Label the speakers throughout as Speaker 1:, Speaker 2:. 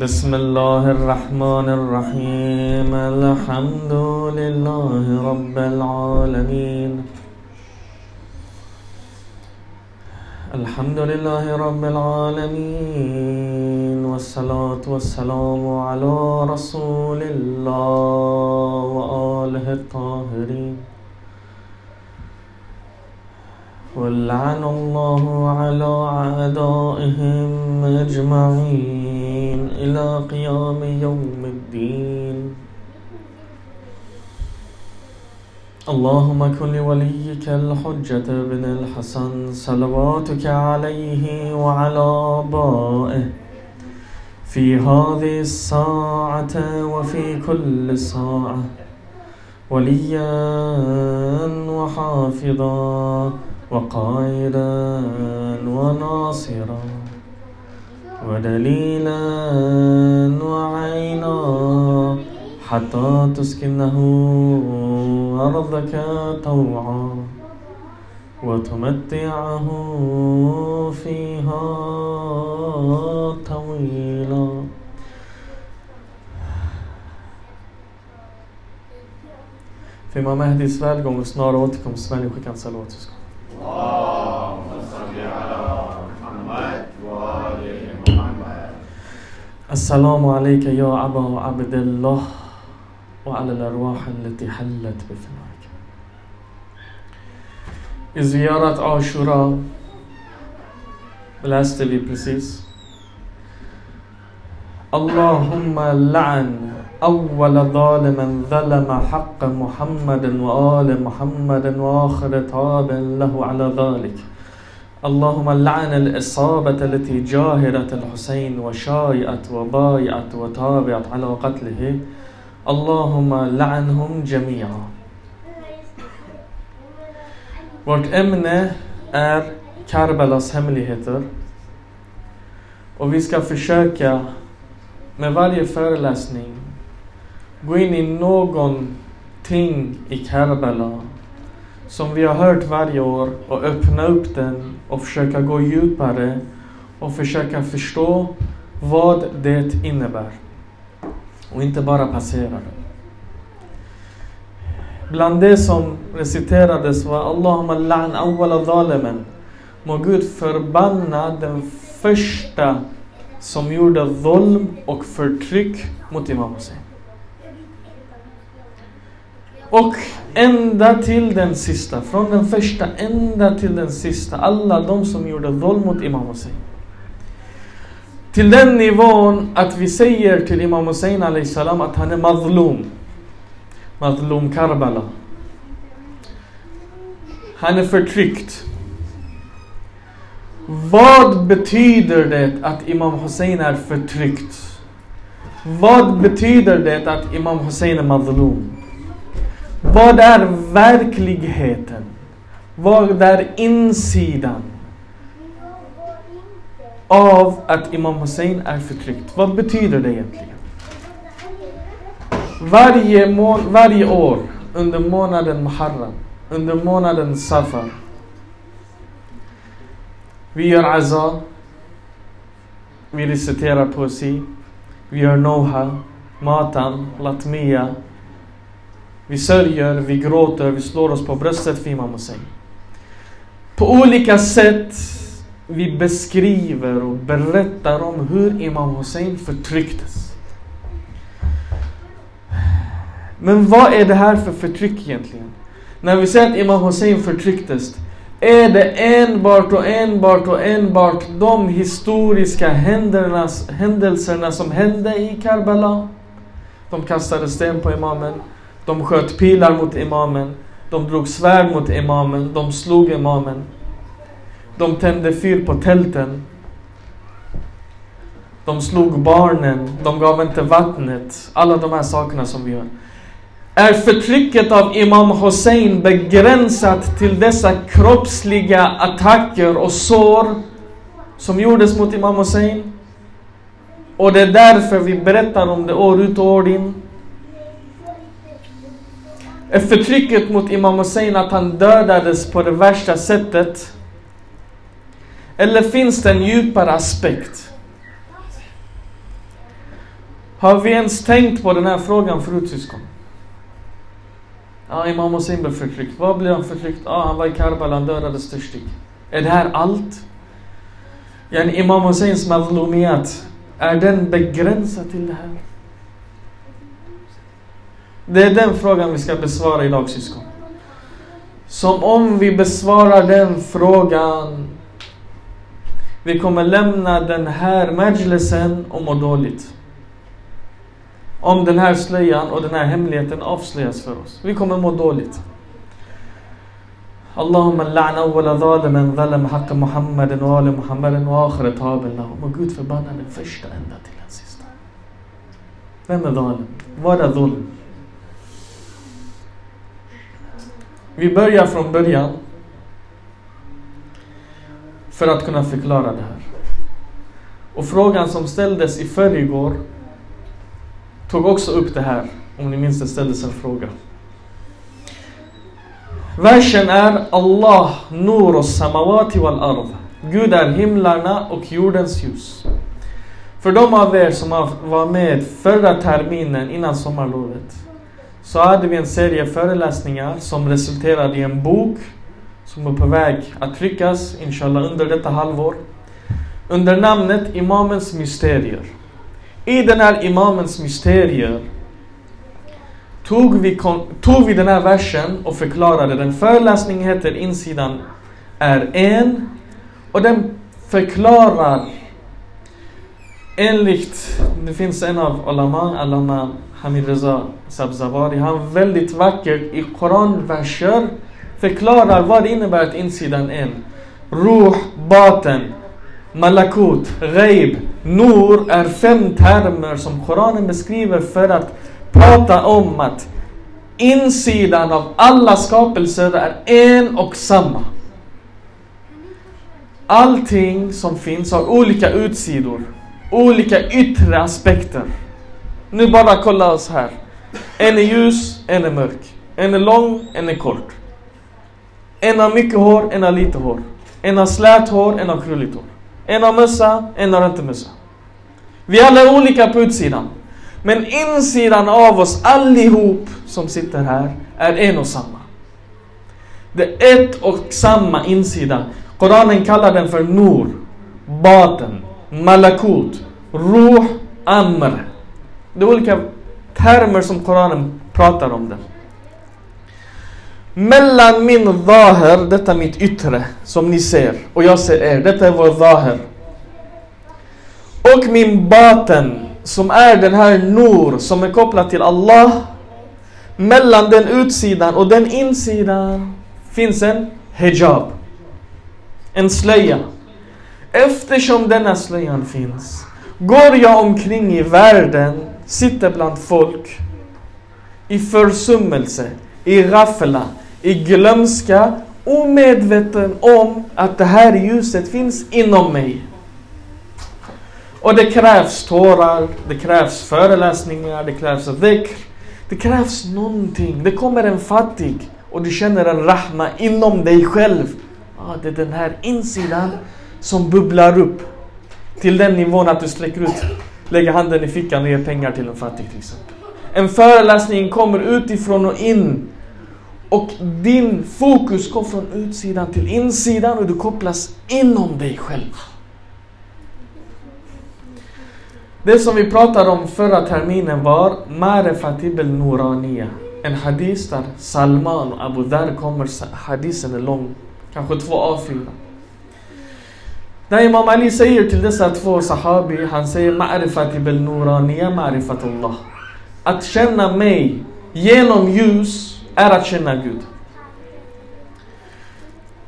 Speaker 1: بسم الله الرحمن الرحيم. الحمد لله رب العالمين. الحمد لله رب العالمين. والصلاة والسلام على رسول الله وآله الطاهرين. ولعن الله على أعدائهم أجمعين. إلى قيام يوم الدين. اللهم كن لوليك الحجة بن الحسن صلواتك عليه وعلى آبائه. في هذه الساعة وفي كل ساعة. وليا وحافظا وقائدا وناصرا. ودليلا وعينا حتى تسكنه أرضك طوعا وتمتعه فيها طويلا في ما مهدي سفال قوم سنار وتكم سفال وكي كان صلواتكم
Speaker 2: اللهم صل على
Speaker 1: السلام عليك يا أبا عبد الله وعلى الأرواح التي حلت بفنائك I ziyarat Ashura läste vi precis اللهم لعن أول ظالم ظلم حق محمد وآل محمد وآخر تاب له على ذلك. اللهم لعن الإصابة التي جاهرت الحسين وشايعت وبايعت وتابعت على قتله اللهم لعنهم جميعا Vårt ämne är Karbalas hemligheter. Och vi ska försöka med varje föreläsning gå in i någonting i Karbala som vi har hört varje år och öppna upp den och försöka gå djupare och försöka förstå vad det innebär. Och inte bara passera det. Bland det som reciterades var Allahumma la'an awwala zalimen. Må Gud förbanna den första som gjorde våld och förtryck mot Imam Hussein. Och ända till den sista, från den första ända till den sista, alla de som gjorde våld mot Imam Hussein. Till den nivån att vi säger till Imam Hussein salam att han är mazlum. Mazlum Karbala. Han är förtryckt. Vad betyder det att Imam Hussein är förtryckt? Vad betyder det att Imam Hussein är mazlum? Vad är verkligheten? Vad är insidan? Av att Imam Hussein är förtryckt. Vad betyder det egentligen? Varje, må varje år under månaden Muharram, under månaden Safar. Vi gör Azza. Vi reciterar poesi. Vi gör Noha, Matan, Latmia, vi sörjer, vi gråter, vi slår oss på bröstet för Imam Hussein. På olika sätt vi beskriver och berättar om hur Imam Hussein förtrycktes. Men vad är det här för förtryck egentligen? När vi säger att Imam Hussein förtrycktes, är det enbart och enbart och enbart de historiska händelserna som hände i Karbala? De kastade sten på imamen. De sköt pilar mot imamen. De drog svärd mot imamen. De slog imamen. De tände fyr på tälten. De slog barnen. De gav inte vattnet. Alla de här sakerna som vi gör. Är förtrycket av Imam Hussein begränsat till dessa kroppsliga attacker och sår som gjordes mot Imam Hussein? Och det är därför vi berättar om det år ut och år in. Är förtrycket mot Imam Hussein att han dödades på det värsta sättet? Eller finns det en djupare aspekt? Har vi ens tänkt på den här frågan förut syskon? Ja, Imam Hussein blev förtryckt. Vad blev han förtryckt? Ja, han var i Karbala, han dödades törstig. Är det här allt? Yani Imam Husseins mazlumiyat, är den begränsad till det här? Det är den frågan vi ska besvara idag syskon. Som om vi besvarar den frågan vi kommer lämna den här majlisen och må dåligt. Om den här slöjan och den här hemligheten avslöjas för oss. Vi kommer må dåligt. اللهم لعن أول ظالم ظلم حق محمد وآل محمد وآخر طاب لهم. Och Gud förbannar den första ända till den sista. Vem är zalim? Vad är zulm? Vi börjar från början för att kunna förklara det här. Och frågan som ställdes i förrgår tog också upp det här. Om ni minns det ställdes en fråga. Versen är Allah nur samawati wal arv. Gud är himlarna och jordens ljus. För de av er som var med förra terminen innan sommarlovet så hade vi en serie föreläsningar som resulterade i en bok som är på väg att tryckas, inshallah, under detta halvår. Under namnet Imamens mysterier. I den här Imamens mysterier tog vi, tog vi den här versen och förklarade den. Föreläsningen heter Insidan är en och den förklarar enligt, det finns en av Alama, Alama Hamid Reza Sabzavari, han väldigt vackert i Koranverser förklarar vad det innebär att insidan är. Ruh, baten, malakut, ghaib, nur är fem termer som Koranen beskriver för att prata om att insidan av alla skapelser är en och samma. Allting som finns har olika utsidor, olika yttre aspekter. Nu bara kolla oss här. En är ljus, en är mörk. En är lång, en är kort. En har mycket hår, en har lite hår. En har slät hår, en har krulligt hår. En har mössa, en har inte mössa. Vi alla är olika på utsidan. Men insidan av oss allihop som sitter här är en och samma. Det är ett och samma insida. Koranen kallar den för Nur, Baten, Malakut, Ruh, Amr. Det är olika termer som Koranen pratar om det. Mellan min zahir, detta mitt yttre, som ni ser, och jag ser er, detta är vår zahir. Och min baten, som är den här nur, som är kopplad till Allah. Mellan den utsidan och den insidan finns en hijab. En slöja. Eftersom denna slöjan finns, går jag omkring i världen, sitter bland folk, i försummelse, i raffla, i glömska, omedveten om att det här ljuset finns inom mig. Och det krävs tårar, det krävs föreläsningar, det krävs dhikr. Det krävs någonting. Det kommer en fattig och du känner en rahma inom dig själv. Ah, det är den här insidan som bubblar upp till den nivån att du sträcker ut, lägger handen i fickan och ger pengar till en fattig till exempel. En föreläsning kommer utifrån och in och din fokus går från utsidan till insidan och du kopplas inom dig själv. Det som vi pratade om förra terminen var Marefatibel al En hadis där Salman och Abu Dhar kommer, hadisen är lång, kanske två A4. När Imam Ali säger till dessa två sahabi, han säger Ma'rifati bil Nuraniya, ma'rifatullah. Att känna mig genom ljus är att känna Gud.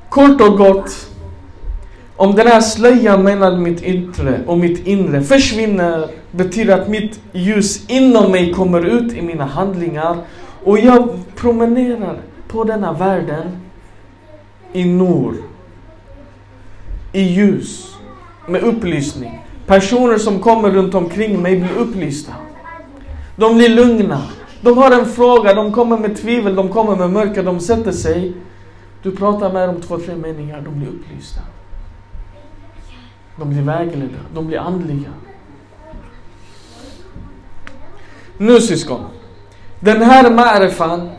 Speaker 1: Kort och gott, om den här slöjan mellan mitt yttre och mitt inre försvinner betyder att mitt ljus inom mig kommer ut i mina handlingar och jag promenerar på denna världen i nor, i ljus, med upplysning. Personer som kommer runt omkring mig blir upplysta. De blir lugna. De har en fråga, de kommer med tvivel, de kommer med mörker, de sätter sig. Du pratar med dem två, tre meningar, de blir upplysta. De blir vägledda, de blir andliga. Nu syskon, den här ma'rifan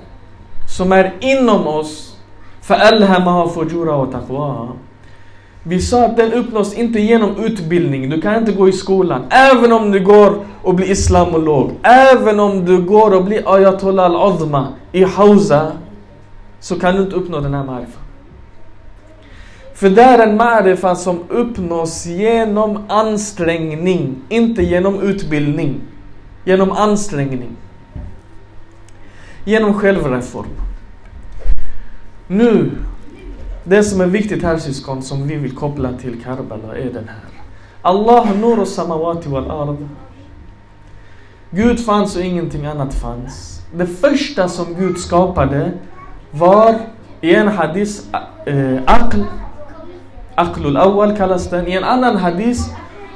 Speaker 1: som är inom oss, فألهمها فجورها وتقواها vi sa att den uppnås inte genom utbildning. Du kan inte gå i skolan. Även om du går och blir islamolog. Även om du går och blir ayatollah al-azma i Hausa. Så kan du inte uppnå den här ma'rifan. För det är en ma'rifa som uppnås genom ansträngning. Inte genom utbildning. Genom ansträngning. Genom självreform. Nu, det som är viktigt här syskon, som vi vill koppla till Karbala är den här. Allah nur och samawati wal ard. Gud fanns och ingenting annat fanns. Det första som Gud skapade var i en hadis eh, aql. Aqlul awal kallas den. I en annan hadis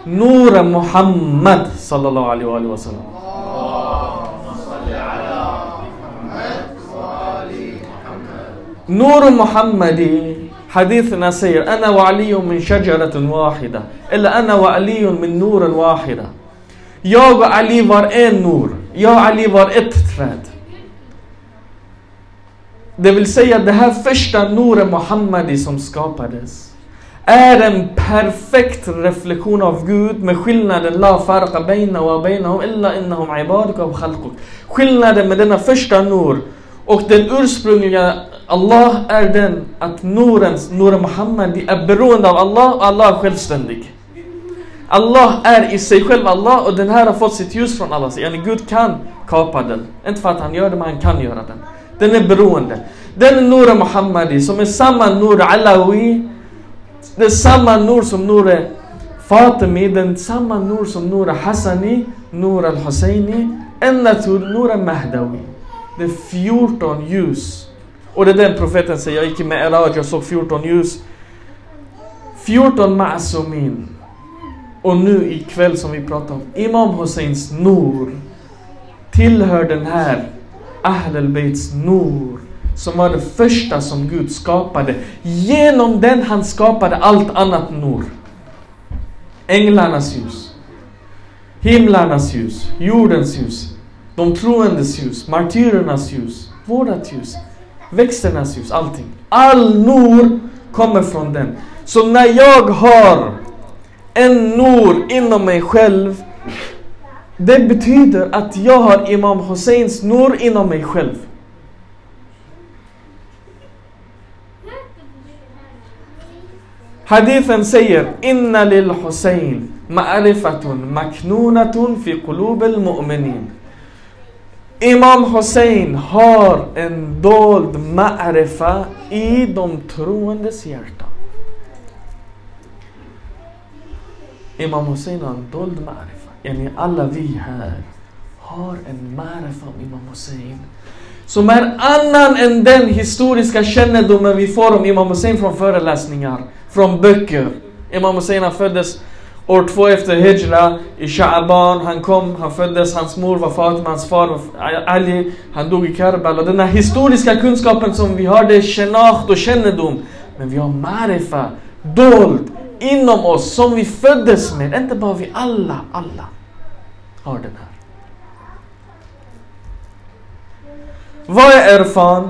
Speaker 1: Nur Muhammad sallallahu alaihi wa, wa sallam. Nur Muhammadi حديثنا سير أنا وعلي من شجرة واحدة إلا أنا وعلي من نور واحدة Jag och Ali var en nur. Jag och Ali var ett träd. Det vill säga det här första Nur Muhammadi som skapades är en perfekt reflektion av Gud med skillnaden La farqa baina wa bainahum illa innahum ibaduka wa khalquk. Skillnaden med denna första Nur och den ursprungliga Allah är den att Nurens, Nur Muhammad är beroende av Allah och Allah är självständig. Allah är i sig själv Allah och den här har fått sitt ljus från Allah. Så Gud kan kapa den. Inte för att han gör det, men han kan göra den. Den är beroende. Den Nur Muhammadi som är samma Nur Alawi. Det är samma Nur som Nur Fatimi. Den samma Nur som Nur Hassani. Nur Al-Husseini. Ända till Nur Mahdawi. Det är 14 ljus. Och det är den profeten säger, jag gick med Elad, jag såg 14 ljus. 14 ma'asumin. Och nu ikväll som vi pratar om, Imam Husseins Nur tillhör den här Ahl al-Baits Nur som var det första som Gud skapade. Genom den han skapade allt annat Nur. Änglarnas ljus, himlarnas ljus, jordens ljus, de troendes ljus, martyrernas ljus, vårat ljus, växternas ljus, allting. All Nur kommer från den. Så när jag har en Nur inom mig själv det betyder att jag har Imam Husseins Nur inom mig själv. Hadithen säger Inna lil Hussein ma'rifatun maknunatun fi qulub al-mu'minin. Imam Hussein har en dold ma'rifa i de troendes hjärta. Imam Hussein har en dold ma'rifa. Yani alla vi här har en ma'rifa om Imam Hussein. Som är annan än den historiska kännedomen vi får om Imam Hussein från föreläsningar, från böcker. Imam Hussein föddes år två efter Hijra i Sha'aban. Han kom, han föddes, hans mor var Fatima, hans far var Ali. Han dog i Karbala. Den här historiska kunskapen som vi har, det är shenacht och kännedom. Men vi har marifa, dold, inom oss, som vi föddes med. Inte bara vi, alla, alla har den här. Vad är erfan?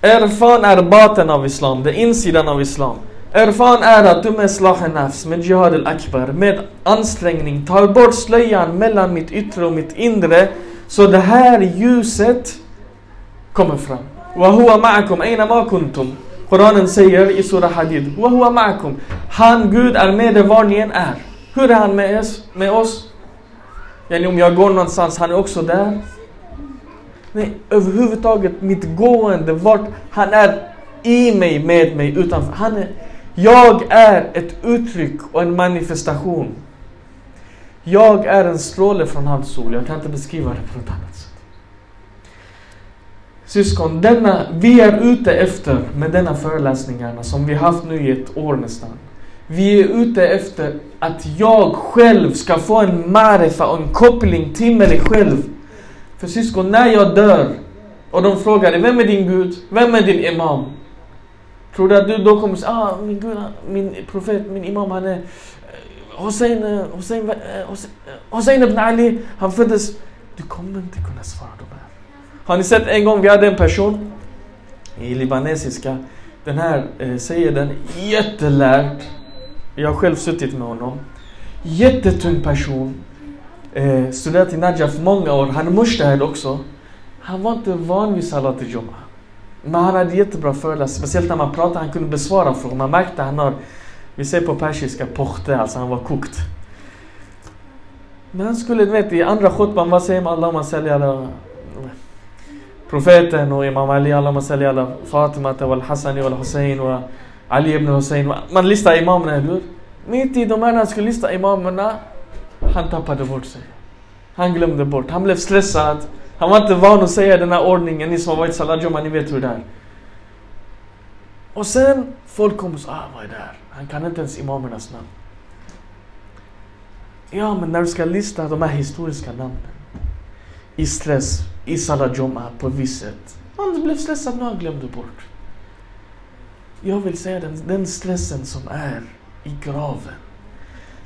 Speaker 1: Erfan är baten av Islam, det är insidan av Islam. Irfan är att du med slaha nafs, med jihad al-akbar, med ansträngning tar bort slöjan mellan mitt yttre och mitt inre så det här ljuset kommer fram. Wahua ma'akum aina ma kuntum. Koranen säger i sura Hadid. Wahua ma'akum. Han, Gud, är med er var ni än är. Hur är han med oss? Med oss? Om jag går någonstans, han är också där. Nej, överhuvudtaget mitt gående, vart han är i mig, med mig, utanför. Han är jag är ett uttryck och en manifestation. Jag är en stråle från hans sol. Jag kan inte beskriva det på något annat sätt. Syskon, denna, vi är ute efter med denna föreläsningarna som vi haft nu i ett år nästan. Vi är ute efter att jag själv ska få en marifa och en koppling till mig själv. För syskon, när jag dör och de frågar dig, vem är din Gud? Vem är din Imam? Tror du att du då kommer säga, ah min Gud, min profet, min Imam han är eh, Hussein, eh, Hussein, eh, Hussein, Hussein ibn Ali, han föddes Du kommer inte kunna svara de här. Har ni sett en gång, vi hade en person i libanesiska. Den här eh, säger den jättelärd. Jag har själv suttit med honom. Jättetung person. Eh, studerat i Najaf många år. Han är mushtahid också. Han var inte van vid salat i Jum'ah. Men han hade jättebra föreläsningar. Speciellt när man pratade, han kunde besvara frågor. Man märkte att han har, vi säger på persiska, pohte, alltså han var kokt. Men han skulle, du vet, i andra khutban, vad säger man? Allahumma salli ala profeten och Imam Ali, Allahumma salli ala Fatima wal Hassani wal Hussein och Ali ibn Hussein. Man listar imamerna, eller hur? Mitt i de här, när han skulle lista imamerna, han tappade bort sig. Han glömde bort. Han blev stressad. Han var inte van att säga den här ordningen. Ni som har varit Saladjoma, ni vet hur det är. Och sen, folk kommer och säger, ah vad är det här? Han kan inte ens imamernas namn. Ja, men när du ska lista de här historiska namnen i stress, i Salajoma på ett visst sätt. Han blev stressad nu, han glömde bort. Jag vill säga den, den stressen som är i graven.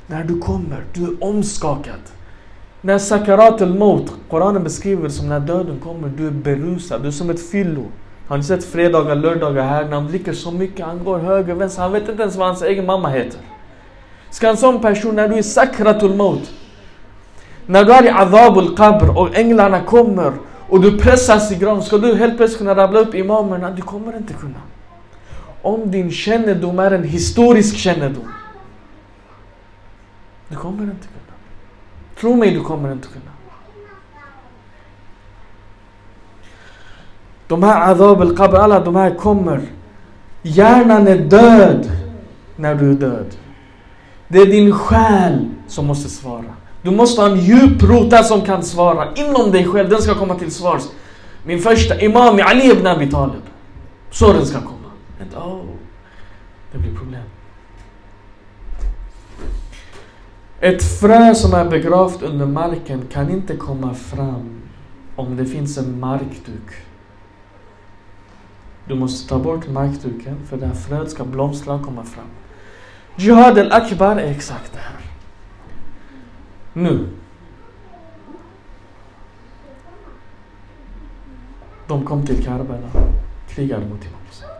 Speaker 1: När du kommer, du är omskakad. När sakarat al-maut, Koranen beskriver som när döden kommer, du är berusad, du är som ett fyllo. Har ni sett fredagar, lördagar här, när han dricker så mycket, han går höger, vänster, han vet inte ens vad hans egen mamma heter. Ska en sån person, när du är sakratul maut, när du är i adabul qabr och änglarna kommer och du pressas i graven, ska du helt plötsligt kunna rabbla upp imamerna? Du kommer inte kunna. Om din kännedom är en historisk kännedom. Du kommer inte kunna. Tro mig, du kommer inte kunna. De här Azab al-qabr, alla de här kommer. Hjärnan är död när du är död. Det är din själ som måste svara. Du måste ha en djup rota som kan svara inom dig själv. Den ska komma till svars. Min första imam Ali ibn Abi Talib. Så den ska komma. And oh, det blir problem. Ett frö som är begravt under marken kan inte komma fram om det finns en markduk. Du måste ta bort markduken för det här fröet ska blomstra och komma fram. Jihad al-Akbar är exakt det här. Nu. De kom till Karbala, krigade mot Imam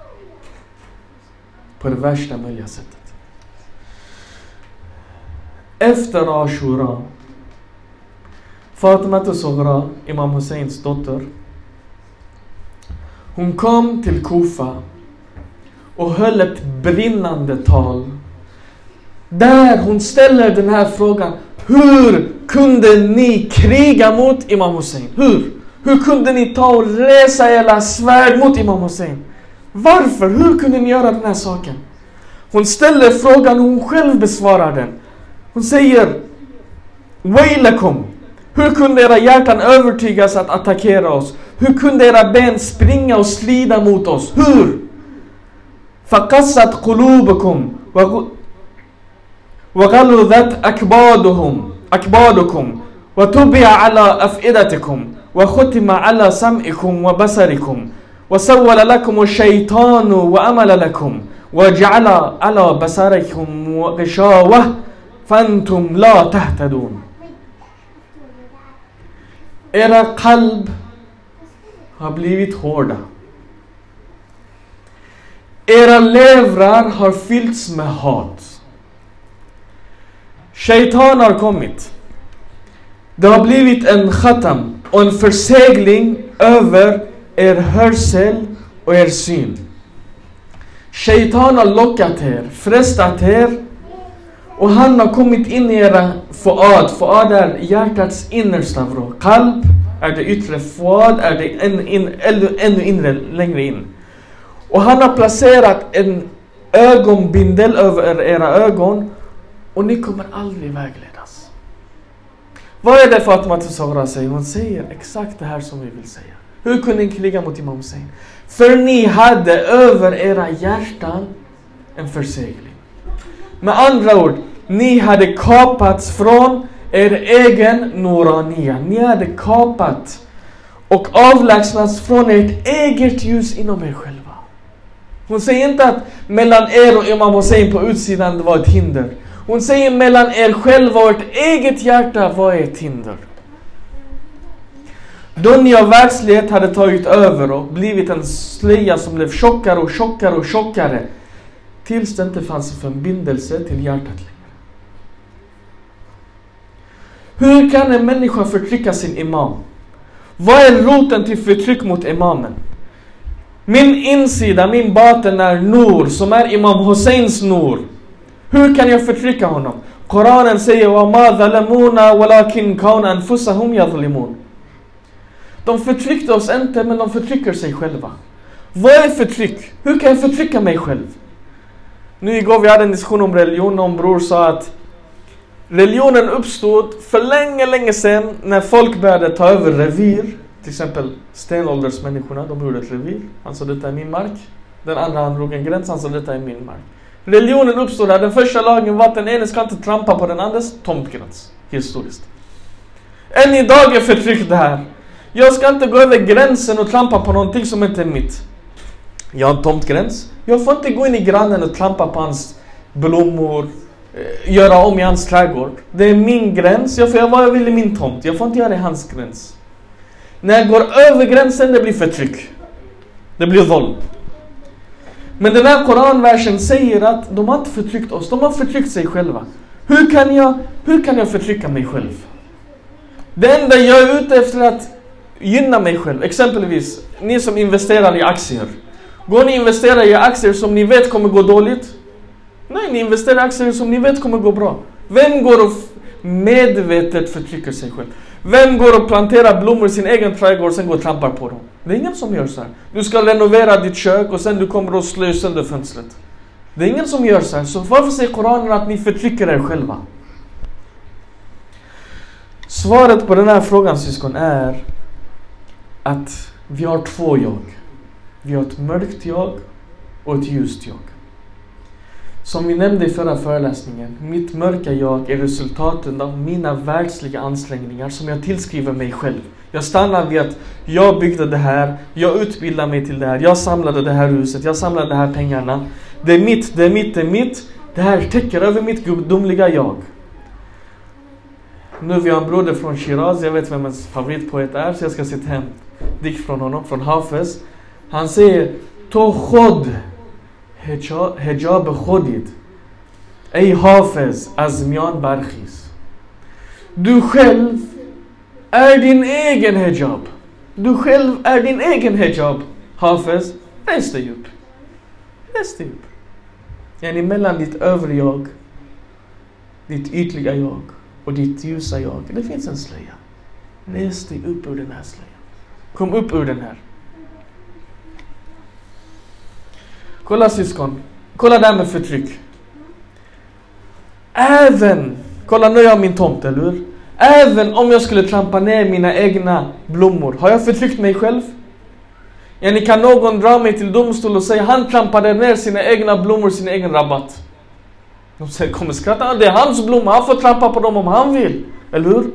Speaker 1: På det värsta möjliga sättet. Efter Ashura, Fatima Soghra, Imam Husseins dotter, hon kom till Kufa och höll ett brinnande tal där hon ställer den här frågan. Hur kunde ni kriga mot Imam Hussein? Hur? Hur kunde ni ta och resa era svärd mot Imam Hussein? Varför? Hur kunde ni göra den här saken? Hon ställer frågan och hon själv besvarar den. Hon säger Wailakum. Hur kunde era hjärtan övertygas att attackera oss? Hur kunde era ben springa och slida mot oss? Hur? فقصت قلوبكم وغلظت أكبادهم أكبادكم وطبع على أفئدتكم وختم على سمعكم وبصركم وسول لكم الشيطان وأمل لكم وجعل على بصركم غشاوة فأنتم لا تهتدون Era kalb har blivit hårda. Era levrar har fyllts med hat. Shaitan har kommit. Det har blivit en khatam och en försegling över er hörsel och er syn. Shaitan har lockat er, frestat er och han har kommit in i era fuad. Fuad är hjärtats innersta vrå. Kalb är det yttre, fuad är det ännu, in, ännu inre, längre in. Och han har placerat en ögonbindel över era ögon och ni kommer aldrig vägledas. Vad är det Fatima Tusara säger? Hon säger exakt det här som vi vill säga. Hur kunde ni kriga mot Imam Hussein? För ni hade över era hjärtan en försegling. Med andra ord, ni hade kapats från er egen Norania. Ni hade kapat och avlägsnats från ert eget ljus inom er själva. Hon säger inte att mellan er och Imam Hussein på utsidan det var ett hinder. Hon säger mellan er själva och ert eget hjärta var ett hinder. Dunja och världslighet hade tagit över och blivit en slöja som blev tjockare och tjockare och tjockare. Tills det inte fanns en förbindelse till hjärtat längre. Hur kan en människa förtrycka sin imam? Vad är roten till förtryck mot imamen? Min insida, min baten är Nur, som är Imam Husseins Nur. Hur kan jag förtrycka honom? Koranen säger وَمَا ظَلَمُونَ وَلَكِنْ كَوْنَ أَنفُسَهُمْ يَظْلِمُونَ De förtryckte oss inte, men de förtrycker sig själva. Vad är förtryck? Hur kan jag förtrycka mig själv? Nu igår vi hade en diskussion om religion och bror sa att religionen uppstod för länge, länge sedan när folk började ta över revir. Till exempel stenåldersmänniskorna, de gjorde ett revir. Han sa detta är min mark. Den andra han drog en gräns, han sa detta är min mark. Religionen uppstod där. Den första lagen var att den ene ska inte trampa på den andres tomtgräns. Historiskt. Än idag är förtryck det här. Jag ska inte gå över gränsen och trampa på någonting som inte är mitt. Jag har en tomtgräns. Jag får inte gå in i grannen och trampa på hans blommor, Eh, göra om i hans trädgård. Det är min gräns. Jag får göra vad jag vill i min tomt. Jag får inte göra det i hans gräns. När jag går över gränsen, det blir förtryck. Det blir våld. Men den här koranversen säger att de har inte förtryckt oss, de har förtryckt sig själva. Hur kan jag, hur kan jag förtrycka mig själv? Det enda jag är ute efter är att gynna mig själv. Exempelvis, ni som investerar i aktier. Går ni investera i aktier som ni vet kommer gå dåligt? Nej, ni investerar i aktier som ni vet kommer gå bra. Vem går och medvetet förtrycker sig själv? Vem går och planterar blommor i sin egen trädgård och sen går och trampar på dem? Det är ingen som gör så här. Du ska renovera ditt kök och sen du kommer och slår sönder fönstret. Det är ingen som gör så här. Så varför säger Koranen att ni förtrycker er själva? Svaret på den här frågan syskon är att vi har två jag. Vi har ett mörkt jag och ett ljust jag. Som vi nämnde i förra föreläsningen, mitt mörka jag är resultatet av mina världsliga ansträngningar som jag tillskriver mig själv. Jag stannar vid att jag byggde det här, jag utbildade mig till det här, jag samlade det här huset, jag samlade de här pengarna. Det är mitt, det är mitt, det är mitt. Det här täcker över mitt gudomliga jag. Nu vi har en broder från Shiraz, jag vet vem hans favoritpoet är, så jag ska citera en dikt från honom, från Hafez. Han säger Tochod hijab khodid Ej Hafez azmian barkhis Du själv är din egen hijab. Du själv är din egen hijab. Hafez, res dig upp. Res dig upp. Yani mellan ditt övre jag, ditt ytliga jag och ditt ljusa jag. Det finns en slöja. Res dig upp ur den här slöjan. Kom upp ur den här. Kolla syskon. Kolla det här med förtryck. Även, kolla nu är jag min tomt, eller hur? Även om jag skulle trampa ner mina egna blommor, har jag förtryckt mig själv? Yani kan någon dra mig till domstol och säga han trampade ner sina egna blommor, sin egen rabatt? De säger, kommer skratta, det är hans blommor, han får trampa på dem om han vill. Eller hur?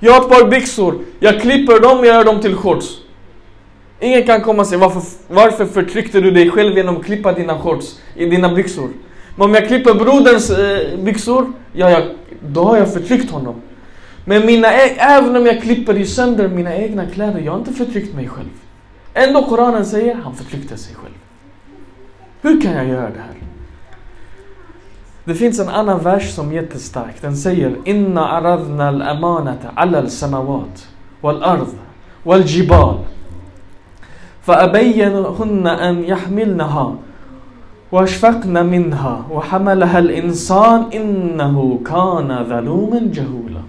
Speaker 1: Jag har ett par byxor, jag klipper dem, jag gör dem till shorts. Ingen kan komma och säga varför, varför förtryckte du dig själv genom att klippa dina shorts i dina byxor? Men om jag klipper broderns eh, byxor, ja, jag, då har jag förtryckt honom. Men mina, även om jag klipper sönder mina egna kläder, jag har inte förtryckt mig själv. Ändå Koranen säger, han förtryckte sig själv. Hur kan jag göra det här? Det finns en annan vers som är jättestark. Den säger Inna aradna al-amanata ala al-samawat wal-ard wal-jibal فأبينهن أن يحملنها واشفقن منها وحملها الإنسان إنه كان ظلوما جهولا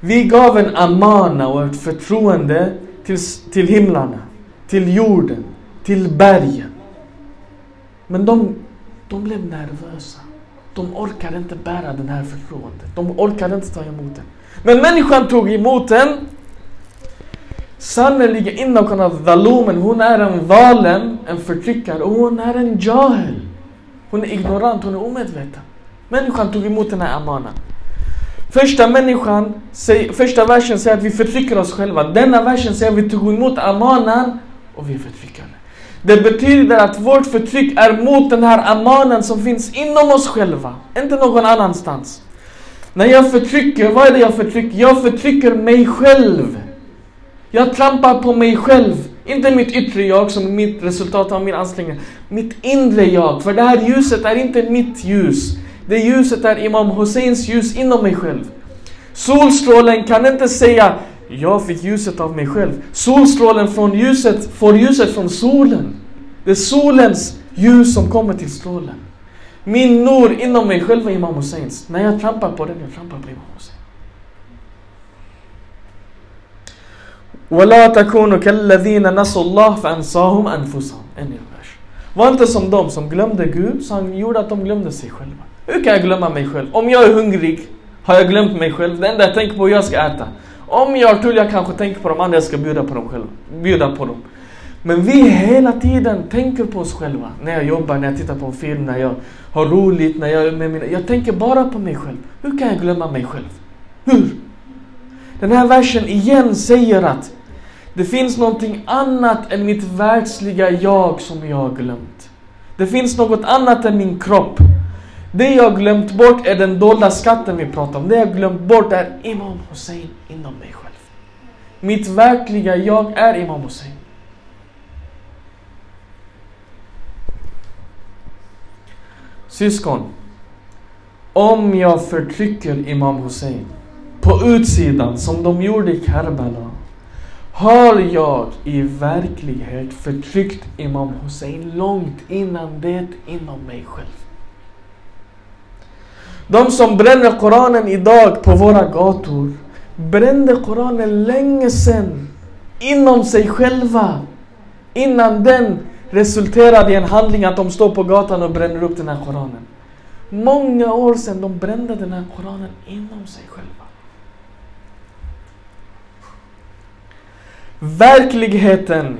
Speaker 1: Vi gav en amana och ett förtroende till, till himlarna, till jorden, till bergen. Men de, de blev nervösa. De orkade inte bära den här förtroendet. De orkade inte ta emot den. Men människan tog emot den. Sannerligen innan hon har. Hon är en valen, en förtryckare och hon är en jahel. Hon är ignorant, hon är omedveten. Människan tog emot den här amanan. Första människan, första versen säger att vi förtrycker oss själva. Denna versen säger att vi tog emot amanan och vi är förtryckare. Det betyder att vårt förtryck är mot den här amanan som finns inom oss själva. Inte någon annanstans. När jag förtrycker, vad är det jag förtrycker? Jag förtrycker mig själv. Jag trampar på mig själv. Inte mitt yttre jag som är mitt resultat av min ansträngning. Mitt inre jag. För det här ljuset är inte mitt ljus. Det ljuset är Imam Husseins ljus inom mig själv. Solstrålen kan inte säga jag fick ljuset av mig själv. Solstrålen från ljuset får ljuset från solen. Det är solens ljus som kommer till strålen. Min nor inom mig själv är Imam Husseins. När jag trampar på den, jag trampar på Imam Hussein. ولا تكونوا كالذين نسوا الله فأنساهم أنفسهم. En ny vers. Var inte som de som glömde Gud, så han gjorde att de glömde sig själva. Hur kan jag glömma mig själv? Om jag är hungrig har jag glömt mig själv. Det enda jag tänker på är jag ska äta. Om jag har tur, jag kanske tänker på de andra, jag ska bjuda på dem själva. Bjuda på dem. Men vi hela tiden tänker på oss själva. När jag jobbar, när jag tittar på en film, när jag har roligt, när jag är med mina... Jag tänker bara på mig själv. Hur kan jag glömma mig själv? Hur? Den här versen igen säger att det finns någonting annat än mitt världsliga jag som jag har glömt. Det finns något annat än min kropp. Det jag glömt bort är den dolda skatten vi pratar om. Det jag glömt bort är Imam Hussein inom mig själv. Mitt verkliga jag är Imam Hussein. Syskon, om jag förtrycker Imam Hussein på utsidan som de gjorde i Karbala har jag i verklighet förtryckt Imam Hussein långt innan det inom mig själv. De som bränner Koranen idag på våra gator brände Koranen länge sedan inom sig själva innan den resulterade i en handling att de står på gatan och bränner upp den här Koranen. Många år sedan de brände den här Koranen inom sig själva. Verkligheten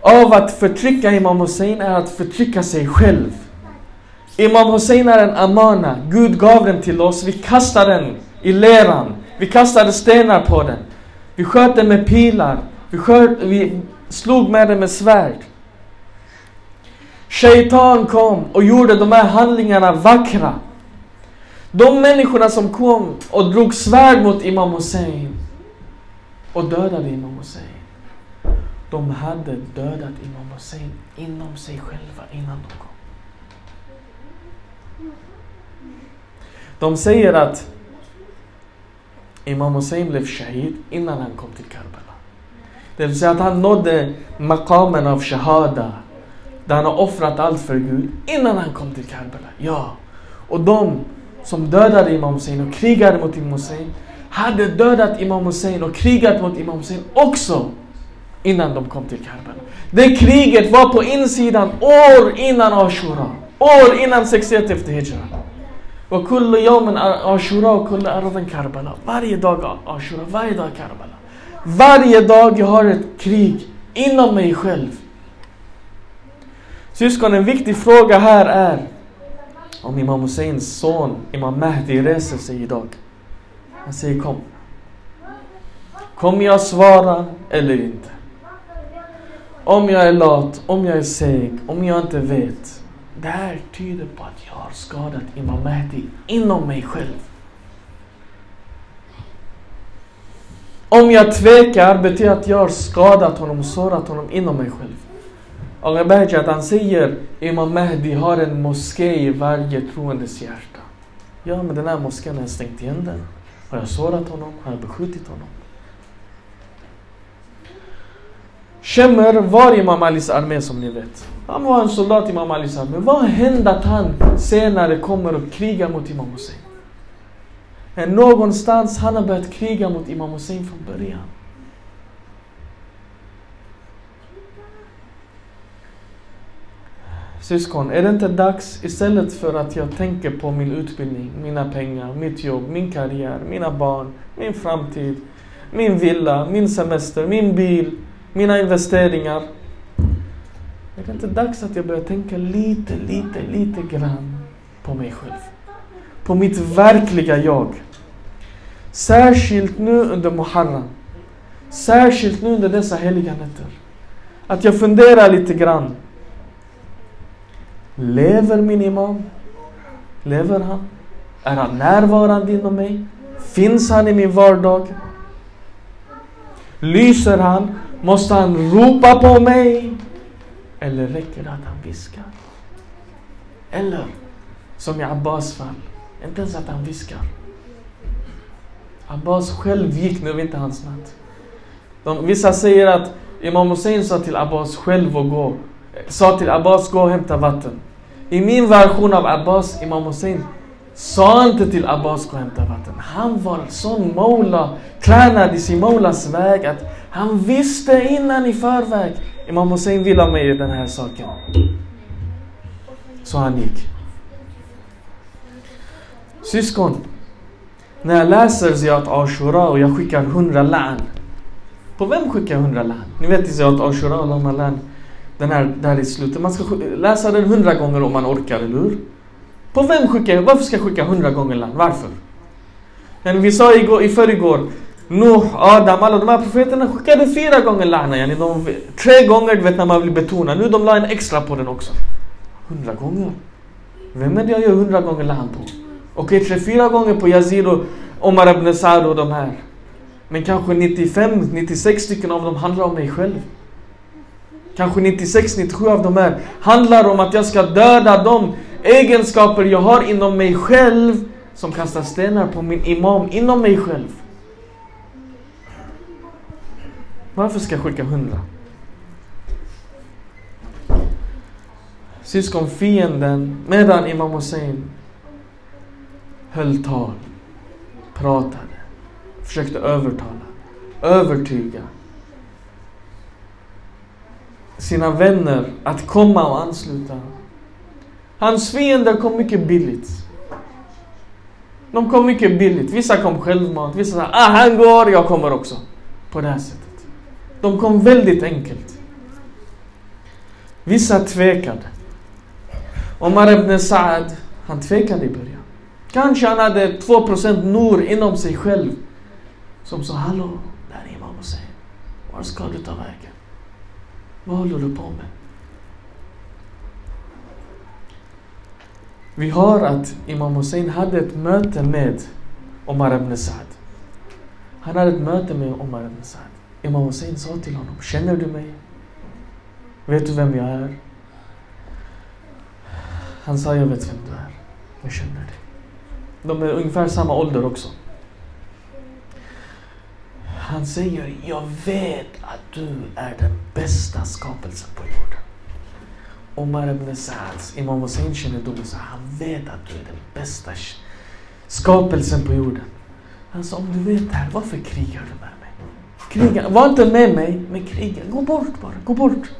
Speaker 1: av att förtrycka Imam Hussein är att förtrycka sig själv. Imam Hussein är en amana. Gud gav den till oss. Vi kastade den i leran. Vi kastade stenar på den. Vi sköt den med pilar. Vi, sköt, vi slog med den med svärd. Shaitan kom och gjorde de här handlingarna vackra. De människorna som kom och drog svärd mot Imam Hussein och dödade Imam Hussein. De hade dödat Imam Hussein inom sig själva innan de kom. De säger att Imam Hussein blev shahid innan han kom till Karbala. Det vill säga att han nådde makamen av shahada. Där han har offrat allt för Gud innan han kom till Karbala. Ja. Och de som dödade Imam Hussein och krigade mot Imam Hussein hade dödat Imam Hussein och krigat mot Imam Hussein också innan de kom till Karbala. Det kriget var på insidan år innan Ashura. År innan 61 efter Hijra. Och kullu yawmin Ashura och kullu ardan Karbala. Varje dag Ashura, varje dag Karbala. Varje dag jag har ett krig inom mig själv. Syskon, en viktig fråga här är om Imam Husseins son Imam Mahdi reser sig idag. Han säger kom. Kommer jag svara eller inte? Om jag är lat, om jag är seg, om jag inte vet. Det här tyder på att jag har skadat Imam Mahdi inom mig själv. Om jag tvekar betyder att jag har skadat honom och sårat honom inom mig själv. Allah Bahjat han säger Imam Mahdi har en moské i varje troendes hjärta. Ja, men den här moskén har stängt igen den. Har jag sårat honom? Har jag beskjutit honom? Shemer var Imam Alis armé som ni vet. Han var en soldat i Imam Alis armé. Vad hände att han senare kommer och krigar mot Imam Hussein? Men någonstans han har börjat kriga mot Imam Hussein från början. Syskon, är det inte dags istället för att jag tänker på min utbildning, mina pengar, mitt jobb, min karriär, mina barn, min framtid, min villa, min semester, min bil, mina investeringar. Är det inte dags att jag börjar tänka lite, lite, lite grann på mig själv? På mitt verkliga jag. Särskilt nu under Muharram. Särskilt nu under dessa heliga nätter. Att jag funderar lite grann. Lever min imam? Lever han? Är han närvarande inom mig? Finns han i min vardag? Lyser han? Måste han ropa på mig? Eller räcker det att han viskar? Eller, som i Abbas fall, inte ens att han viskar. Abbas själv gick nu inte hans natt. De, vissa säger att Imam Hussein sa till Abbas själv att gå. Sa till Abbas gå och hämta vatten. I min version av Abbas, Imam Hussein, sa inte till Abbas gå och hämta vatten. Han var sån Mola, tränad i sin Molas väg att han visste innan i förväg. Imam Hussein vill ha mig i den här saken. Så han gick. Syskon, när jag läser Ziyat Ashura och jag skickar hundra län. På vem skickar jag hundra län? Ni vet i Ziyat Ashura och Lama län. Den här där i slutet. Man ska läsa den hundra gånger om man orkar, eller hur? På vem skickar jag? Varför ska jag skicka hundra gånger land? Varför? Men vi sa igår, i förrgår. Nuh, Adam, alla de här profeterna skickade fyra gånger lana. Yani de, tre gånger, du vet när man vill betona. Nu de la en extra på den också. Hundra gånger? Vem är det jag gör hundra gånger lan på? Okej, okay, tre, fyra gånger på Yazid och Omar ibn Saad och de här. Men kanske 95, 96 stycken av dem handlar om mig själv. Kanske 96, 97 av dem här handlar om att jag ska döda de egenskaper jag har inom mig själv som kastar stenar på min imam inom mig själv. Varför ska jag skicka hundra? Syskonfienden medan Imam Hussein höll tal, pratade, försökte övertala, övertyga sina vänner att komma och ansluta. Hans fiender kom mycket billigt. De kom mycket billigt. Vissa kom självmant, vissa sa ah, han går, jag kommer också. På det här sättet. De kom väldigt enkelt. Vissa tvekade. Omar ibn Saad, han tvekade i början. Kanske han hade 2% nor inom sig själv. Som sa, hallå, där är Imam Hussein. Var ska du ta vägen? Vad håller du på med? Vi hör att Imam Hussein hade ett möte med Omar ibn Saad. Han hade ett möte med Omar ibn Saad. Imam Hussein sa till honom, känner du mig? Vet du vem jag är? Han sa, jag vet vem du är. Jag känner dig. De är ungefär samma ålder också. Han säger, jag vet att du är den bästa skapelsen på jorden. Omar ibn Sa'ads, Imam Hussein kännedom, så han vet att du är den bästa skapelsen på jorden. Han sa, om du vet det här, varför krigar du med mig? Kriga, var inte med mig, men kriga. Gå bort bara, gå bort.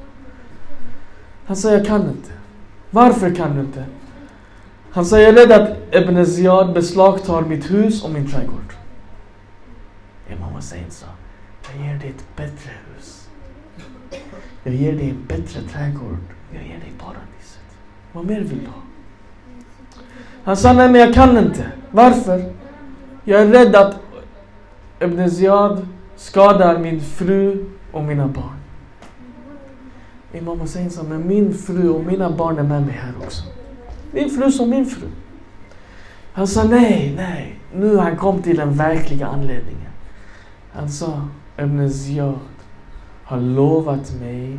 Speaker 1: Han sa, jag kan inte. Varför kan du inte? Han sa, jag är rädd att Ibn Ziyad beslagtar mitt hus och min trädgård. Imam Hussein sa, jag ger dig ett bättre hus. Jag ger dig en bättre trädgård. Jag ger dig paradiset. Vad mer vill du ha? Han sa, nej men jag kan inte. Varför? Jag är rädd att Ibn Ziyad skadar min fru och mina barn. Imam Hussein sa, men min fru och mina barn är med mig här också. Min fru som min fru. Han sa nej, nej. Nu han kom till den verkliga anledningen. Han sa, Ibn har lovat mig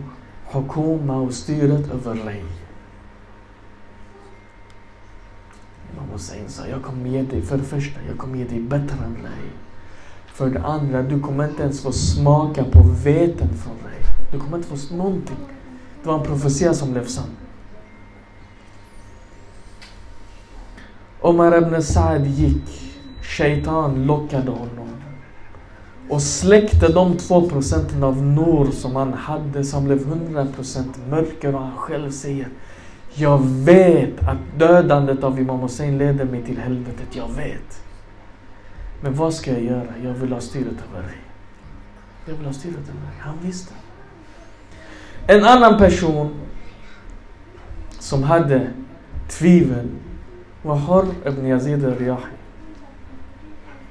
Speaker 1: hukuma och styret över dig. Imam Hussein sa, jag kommer ge dig, för det första, jag kommer ge dig bättre än dig. För det andra, du kommer inte ens få smaka på veten från dig. Du kommer inte få någonting. Det var en profetia som blev sann. Omar ibn Saad gick. Shaitan lockade honom. Och släckte de två procenten av nor som han hade som blev hundra procent mörker och han själv säger Jag vet att dödandet av Imam Hussein leder mig till helvetet, jag vet. Men vad ska jag göra? Jag vill ha styret över dig. Jag vill ha styret över dig. Han visste. En annan person som hade tvivel var Har ibn Yazid al-Riyahi.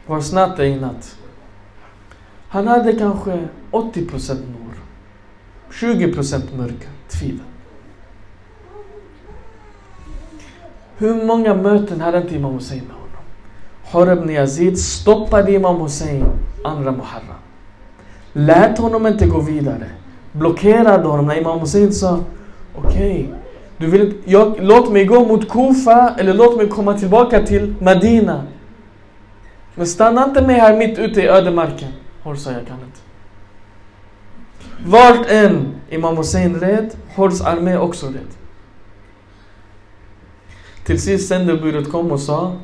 Speaker 1: Var snart i natt. Han hade kanske 80% nor. 20% mörker, tvivel. Hur många möten hade inte Imam Hussein med honom? Horeb ibn Yazid stoppade Imam Hussein andra Muharram. lät honom inte gå vidare. Blockerade honom när Imam Hussein sa Okej, du vill, jag, låt mig gå mot Kufa eller låt mig komma tillbaka till Medina. Men stanna inte med här mitt ute i ödemarken. Hor jag kan inte. Vart än Imam Hussein red, Hors armé också red. Till sist sändebudet kom och sa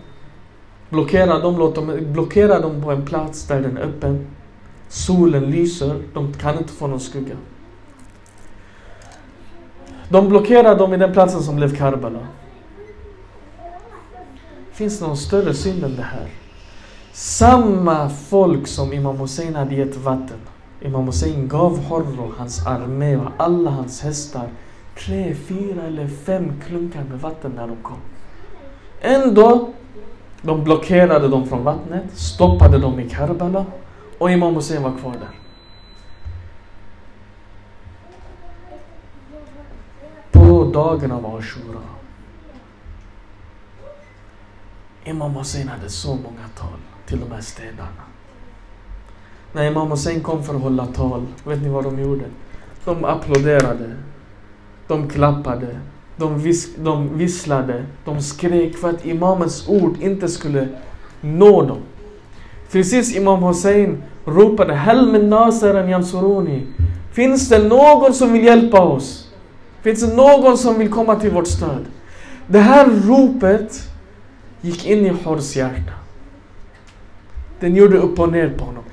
Speaker 1: Blockera dem, låt dem, blockera dem på en plats där den är öppen. Solen lyser, de kan inte få någon skugga. De blockerar dem i den platsen som blev Karbala. Finns det någon större synd än det här? Samma folk som Imam Hussein hade gett vatten. Imam Hussein gav Horro, hans armé och alla hans hästar tre, fyra eller fem klunkar med vatten när de kom. Ändå, de blockerade dem från vattnet, stoppade dem i Karbala och Imam Hussein var kvar där. På dagen av Ashura. Imam Hussein hade så många tal till de här städarna. När Imam Hussein kom för att hålla tal, vet ni vad de gjorde? De applåderade. De klappade. De, vis de visslade. De skrek för att Imamens ord inte skulle nå dem. Precis Imam Hussein ropade Hel min naseren yansuruni. Finns det någon som vill hjälpa oss? Finns det någon som vill komma till vårt stöd? Det här ropet gick in i Hors hjärta. Den gjorde upp och ner på honom.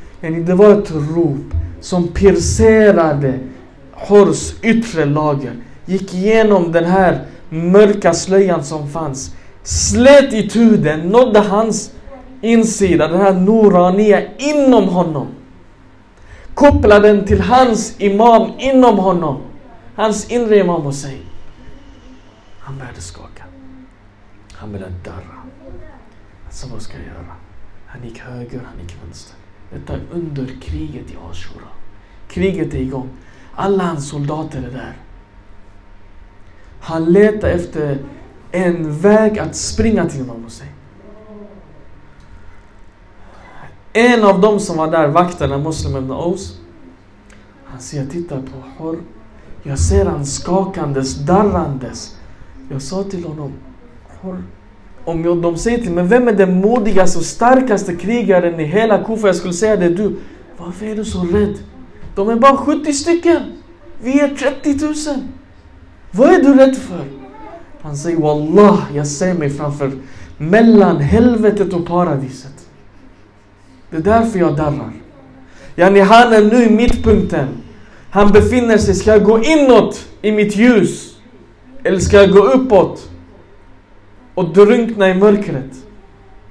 Speaker 1: Det var ett rop som piercerade Hors yttre lager. Gick igenom den här mörka slöjan som fanns. Slet i tuden, nådde hans insida, den här Norania inom honom. Kopplade den till hans imam inom honom. Hans inre imam och säg. Han började skaka. Han började darra. Alltså vad ska jag göra? Han gick höger, han gick vänster. Detta är under kriget i Ashura. Kriget är igång. Alla hans soldater är där. Han letar efter en väg att springa till Imam Hussein. En av dem som var där, vakterna, Muslim Aus. Han säger, jag tittar på Hor. Jag ser han skakandes, darrandes. Jag sa till honom, Hor. Om jag, de säger till mig, vem är den modigaste och starkaste krigaren i hela Kufa? Jag skulle säga det du. Varför är du så rädd? De är bara 70 stycken. Vi är 30 000. Vad är du rädd för? Han säger Wallah, jag ser mig framför mellan helvetet och paradiset. Det är därför jag darrar. Yani han är nu i mittpunkten. Han befinner sig, ska jag gå inåt i mitt ljus? Eller ska jag gå uppåt? Och drunkna i mörkret?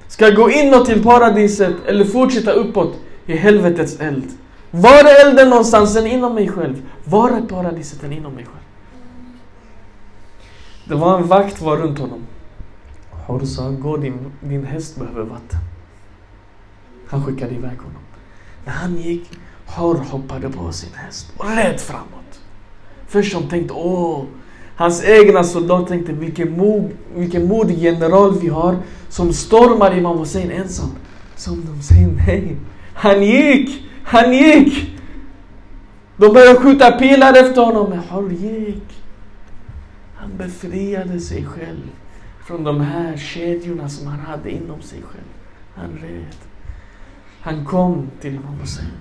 Speaker 1: Ska jag gå inåt till paradiset eller fortsätta uppåt i helvetets eld? Var är elden någonstans än inom mig själv? Var är paradiset än inom mig själv? Det var en vakt var runt honom. Horsa, gå din, din häst behöver vatten. Han skickade iväg honom. När han gick, Hor hoppade på sin häst och red framåt. Först som tänkte, åh, hans egna soldater tänkte vilken, mod, vilken modig general vi har som stormar Imam Hussein ensam. Som de säger nej. Han gick! Han gick! De började skjuta pilar efter honom, men han gick. Han befriade sig själv från de här kedjorna som han hade inom sig själv. Han red. Han kom till Imam Hussein.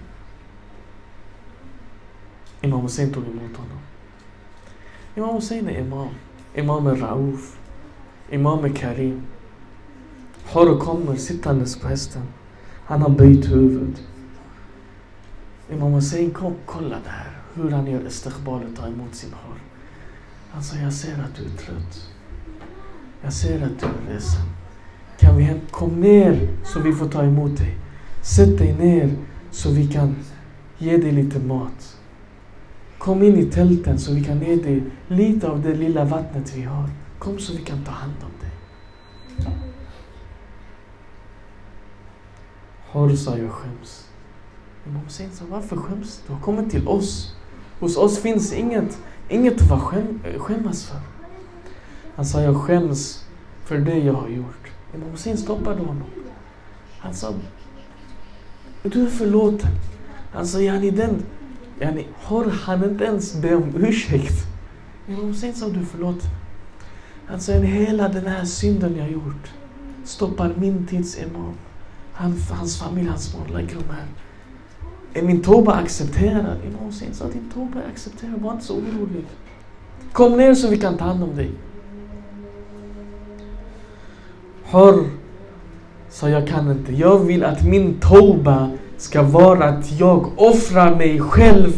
Speaker 1: Imam Hussein tog emot honom. Imam Hussein är imam. Imam är Rauf. Imam är Karim. Horo e kommer sittandes på hästen. Han har böjt huvud. Imam Hussein kom, kolla där hur han gör istiqbal och tar emot sin hår. Han sa, jag ser att du är trött. Jag ser att du är ledsen. Kan vi hem? Kom ner så vi får ta emot dig. Sätt dig ner så vi kan ge dig lite mat. Kom in i tälten så vi kan ge dig lite av det lilla vattnet vi har. Kom så vi kan ta hand om dig. Hor sa jag skäms. Imam Hussein sa, varför skäms du? Har kommit till oss. Hos oss finns inget, inget att skäm, skämmas för. Han sa, jag skäms för det jag har gjort. Imam Hussein stoppade honom. Han sa, du är förlåten. Han sa, yani den, yani har han inte ens be om ursäkt. Imam Hussein sa, du förlåt. Alltså hela den här synden jag gjort stoppar min tids imam. Han, hans familj, hans barn lägger dem här. Är min toba accepterad? Imam Hussein sa, din toba är accepterad, var inte så orolig. Kom ner så vi kan ta hand om dig. Hör, sa jag kan inte. Jag vill att min toba ska vara att jag offrar mig själv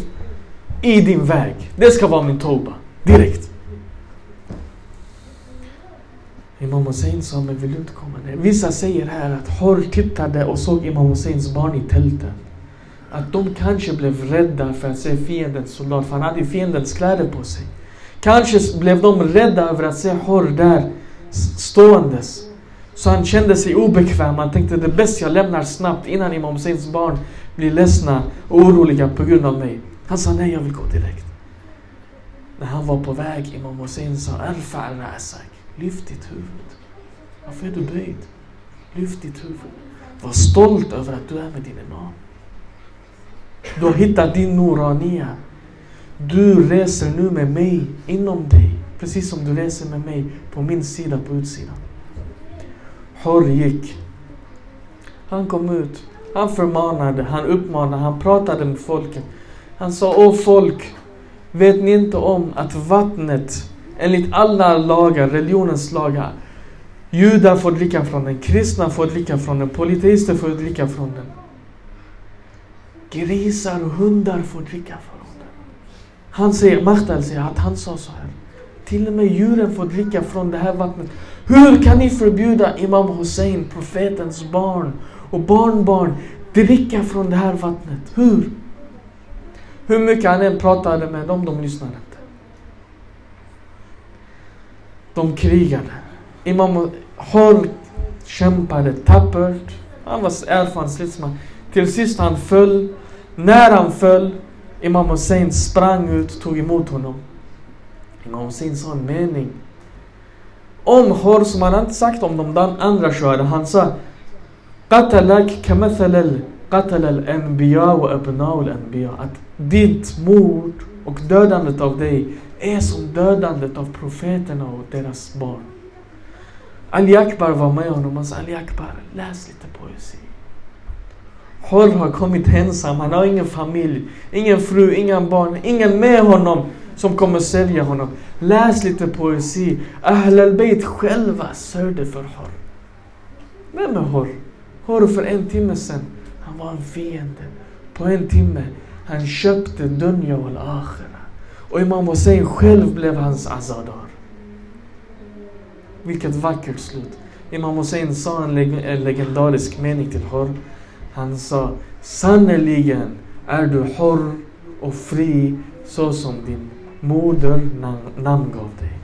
Speaker 1: i din väg. Det ska vara min toba. Direkt. Imam Hussein sa, men vill du inte komma ner? Vissa säger här att Hor tittade och såg Imam Husseins barn i tältet. Att de kanske blev rädda för att se fiendens soldat, för han hade fiendens kläder på sig. Kanske blev de rädda över att se Hor där ståendes. Så han kände sig obekväm. Han tänkte det är bäst jag lämnar snabbt innan Imam Husseins barn blir ledsna och oroliga på grund av mig. Han sa nej, jag vill gå direkt. När han var på väg, Imam Hussein sa Arfa al-Rasak. Lyft ditt huvud. Varför är du böjd? Lyft ditt huvud. Var stolt över att du är med din imam. Du har hittat din Norania. Du reser nu med mig inom dig. Precis som du reser med mig på min sida på utsidan. Hor gick. Han kom ut. Han förmanade, han uppmanade, han pratade med folket. Han sa, åh folk, vet ni inte om att vattnet enligt alla lagar, religionens lagar, judar får dricka från den, kristna får dricka från den, polyteister får dricka från den. Grisar och hundar får dricka från den. Han säger, Mahtal säger att han sa så här. Till och med djuren får dricka från det här vattnet. Hur kan ni förbjuda Imam Hussein, profetens barn och barnbarn, dricka från det här vattnet? Hur? Hur mycket han än pratade med dem, de lyssnade inte. De krigade. Imam Hol kämpade tappert. Han var erfaren stridsman. Till sist han föll. När han föll, Imam Hussein sprang ut, tog emot honom. Imam Hussein sa en mening om Hor som han inte sagt om de andra kören. Han sa Qatalak kamathal qatal anbiya wa abna'u anbiya. Att ditt mord och dödandet av dig är som dödandet av profeterna och deras barn. Ali Akbar var med honom och sa Ali Akbar, läs lite poesi. Hor har kommit ensam, han har ingen familj, ingen fru, inga barn, ingen med honom som kommer sälja honom. Läs lite poesi. Ahl al-Bayt själva sörjde för Hor. Vem är Hor? Hor för en timme sedan, han var en fiende. På en timme, han köpte Dunja och akhira. Och Imam Hussein själv blev hans azadar. Vilket vackert slut. Imam Hussein sa en, leg en legendarisk mening till Hor. Han sa Sannerligen är du hor och fri så som din namngav dig.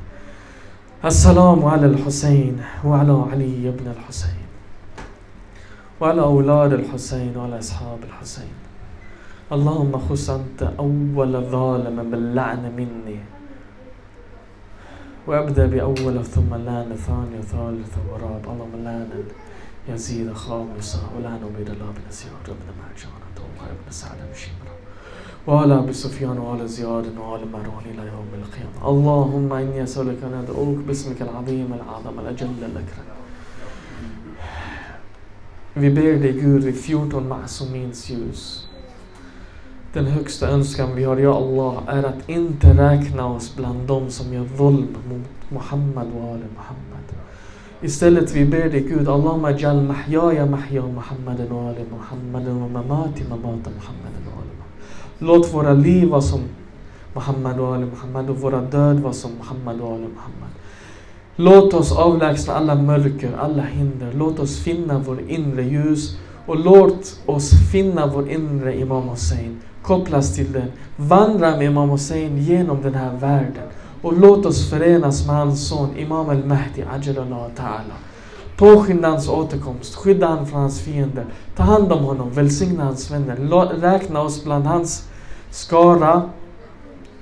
Speaker 1: السلام على الحسين وعلى علي بن الحسين. وعلى أولاد الحسين وعلى أصحاب الحسين. اللهم خص أنت أول ظالم باللعن مني. وأبدأ بأول ثم لأن ثاني وثالث ورابع. اللهم لأن يزيد خامسة ولعن عبيد الله بن زياد بن مرجان وعمر بن سعد بن شمرة. وعلى أبي سفيان وعلى زياد وعلى مروان إلى يوم القيامة اللهم إني أسألك أن أدعوك باسمك العظيم العظم الأجل الأكرم Vi ber dig Gud i 14 Masumins ljus. Den högsta önskan vi har, ja Allah, är att inte räkna oss bland dem som gör våld mot Muhammad och Ali Muhammad. Istället vi ber dig Gud, Allahumma jal mahyaya mahya Muhammaden och Ali Muhammaden och mamati mamata Muhammaden och Ali Muhammad. Låt våra liv vara som Muhammad och Ali Muhammad och våra död vara som Muhammad och Ali Muhammad. Låt oss avlägsna alla mörker, alla hinder. Låt oss finna vår inre ljus och låt oss finna vår inre Imam Hussein. Kopplas till den. Vandra med Imam Hussein genom den här världen. Och låt oss förenas med hans son Imam al-Mahdi Ajalallah Ta'ala. Påskynda hans återkomst, skydda han från hans fiender. Ta hand om honom, välsigna hans vänner. Räkna oss bland hans skara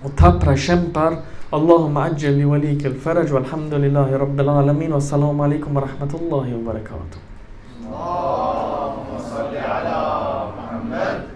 Speaker 1: och tappra kämpar. اللهم عجل لوليك الفرج والحمد لله رب العالمين والسلام عليكم ورحمة الله وبركاته اللهم صل على محمد